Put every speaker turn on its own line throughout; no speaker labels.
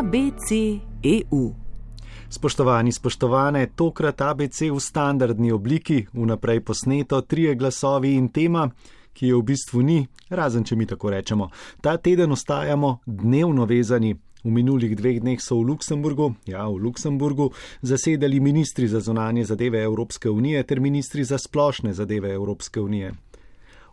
ABC.eu.
Spoštovani, spoštovane, tokrat ABC v standardni obliki, vnaprej posneto, trije glasovi in tema, ki je v bistvu ni, razen če mi tako rečemo. Ta teden ostajamo dnevno vezani. V minulih dveh dneh so v Luksemburgu, ja, v Luksemburgu, zasedali ministri za zonanje zadeve Evropske unije ter ministri za splošne zadeve Evropske unije.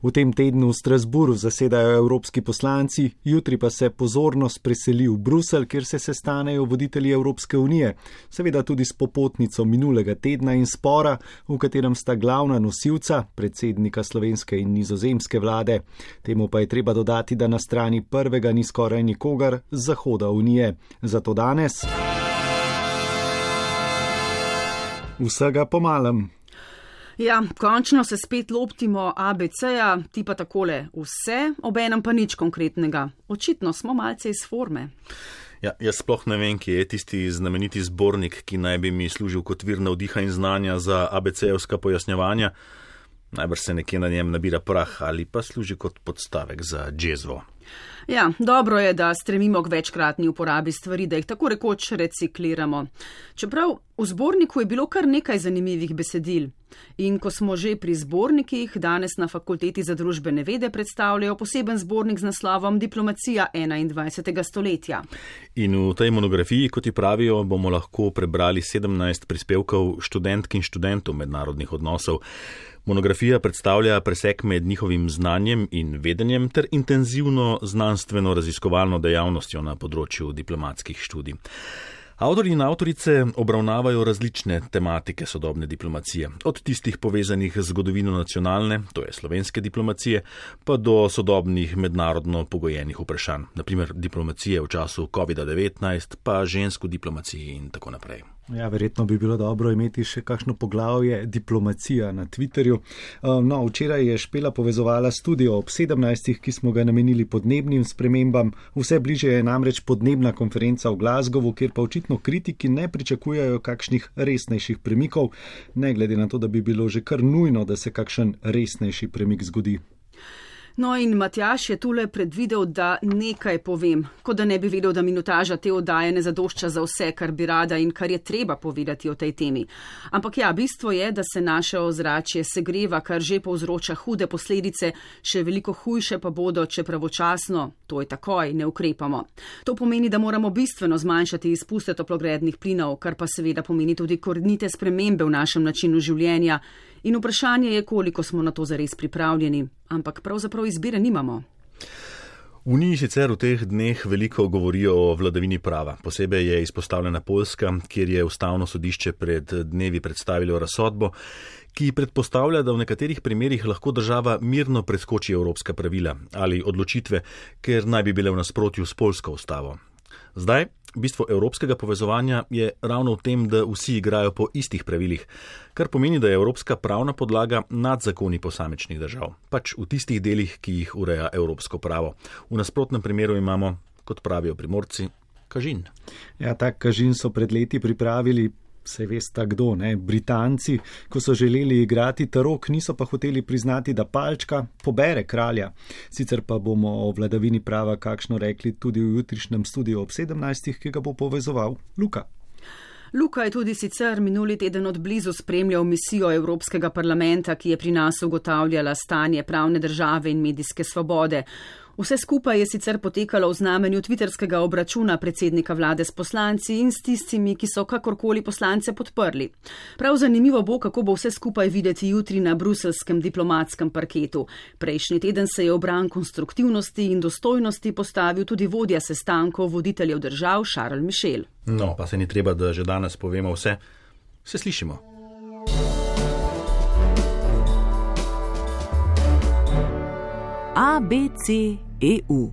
V tem tednu v Strasburu zasedajo evropski poslanci, jutri pa se pozornost preseli v Brusel, kjer se sestanejo voditelji Evropske unije, seveda tudi s popotnico minulega tedna in spora, v katerem sta glavna nosilca, predsednika slovenske in nizozemske vlade. Temu pa je treba dodati, da na strani prvega ni skoraj nikogar z Zahoda unije. Zato danes. Vsega pomalem.
Ja, končno se spet loptimo ABC-ja, ti pa takole vse, obenem pa nič konkretnega. Očitno smo malce iz forme.
Ja, jaz sploh ne vem, kje je tisti znameniti zbornik, ki naj bi mi služil kot vir navdiha in znanja za ABC-evska pojasnjevanja. Najbrž se nekje na njem nabira prah ali pa služi kot podstavek za džezvo.
Ja, dobro je, da stremimo k večkratni uporabi stvari, da jih tako rekoč recikliramo. Čeprav v zborniku je bilo kar nekaj zanimivih besedil. In ko smo že pri zbornikih, danes na Fakulteti za družbene vede predstavljajo poseben zbornik z naslovom Diplomacija 21. stoletja.
In v tej monografiji, kot ji pravijo, bomo lahko prebrali 17 prispevkov študentk in študentov mednarodnih odnosov. Monografija predstavlja presek med njihovim znanjem in vedenjem ter intenzivno znanstveno raziskovalno dejavnostjo na področju diplomatskih študij. Avtori in avtorice obravnavajo različne tematike sodobne diplomacije, od tistih povezanih z zgodovino nacionalne, to je slovenske diplomacije, pa do sodobnih mednarodno pogojenih vprašanj, naprimer diplomacije v času COVID-19, pa žensko diplomacijo in tako naprej.
Ja, verjetno bi bilo dobro imeti še kakšno poglavje diplomacija na Twitterju. Um, no, včeraj je Špela povezovala studio ob 17, ki smo ga namenili podnebnim spremembam. Vse bliže je namreč podnebna konferenca v Glasgowu, kjer pa očitno kritiki ne pričakujejo kakšnih resnejših premikov, ne glede na to, da bi bilo že kar nujno, da se kakšen resnejši premik zgodi.
No in Matjaš je tule predvidel, da nekaj povem, kot da ne bi vedel, da minutaža te oddaje ne zadošča za vse, kar bi rada in kar je treba povedati o tej temi. Ampak ja, bistvo je, da se naše ozračje segreva, kar že povzroča hude posledice, še veliko hujše pa bodo, če pravočasno, to je takoj, ne ukrepamo. To pomeni, da moramo bistveno zmanjšati izpuste toplogrednih plinov, kar pa seveda pomeni tudi korenite spremembe v našem načinu življenja. In vprašanje je, koliko smo na to zares pripravljeni, ampak pravzaprav izbire nimamo.
V Uniji sicer v teh dneh veliko govorijo o vladavini prava. Posebej je izpostavljena Poljska, kjer je ustavno sodišče pred dnevi predstavilo razsodbo, ki predpostavlja, da v nekaterih primerjih lahko država mirno preskoči evropska pravila ali odločitve, ker naj bi bile v nasprotju s polsko ustavo. Zdaj, bistvo evropskega povezovanja je ravno v tem, da vsi igrajo po istih pravilih, kar pomeni, da je evropska pravna podlaga nad zakoni posamečnih držav, pač v tistih delih, ki jih ureja evropsko pravo. V nasprotnem primeru imamo, kot pravijo primorci, kažin.
Ja, tak kažin so pred leti pripravili se veste kdo, ne? Britanci, ko so želeli igrati tarok, niso pa hoteli priznati, da palčka pobere kralja. Sicer pa bomo o vladavini prava kakšno rekli tudi v jutrišnjem studiu ob 17, ki ga bo povezoval Luka.
Luka je tudi sicer minuli teden od blizu spremljal misijo Evropskega parlamenta, ki je pri nas ugotavljala stanje pravne države in medijske svobode. Vse skupaj je sicer potekalo v znamenju tviterskega obračuna predsednika vlade s poslanci in s tistimi, ki so kakorkoli poslance podprli. Prav zanimivo bo, kako bo vse skupaj videti jutri na bruselskem diplomatskem parketu. Prejšnji teden se je obran konstruktivnosti in dostojnosti postavil tudi vodja sestankov voditeljev držav Charles Michel.
No, pa se ni treba, da že danes povemo vse. Se slišimo.
ABC et ou.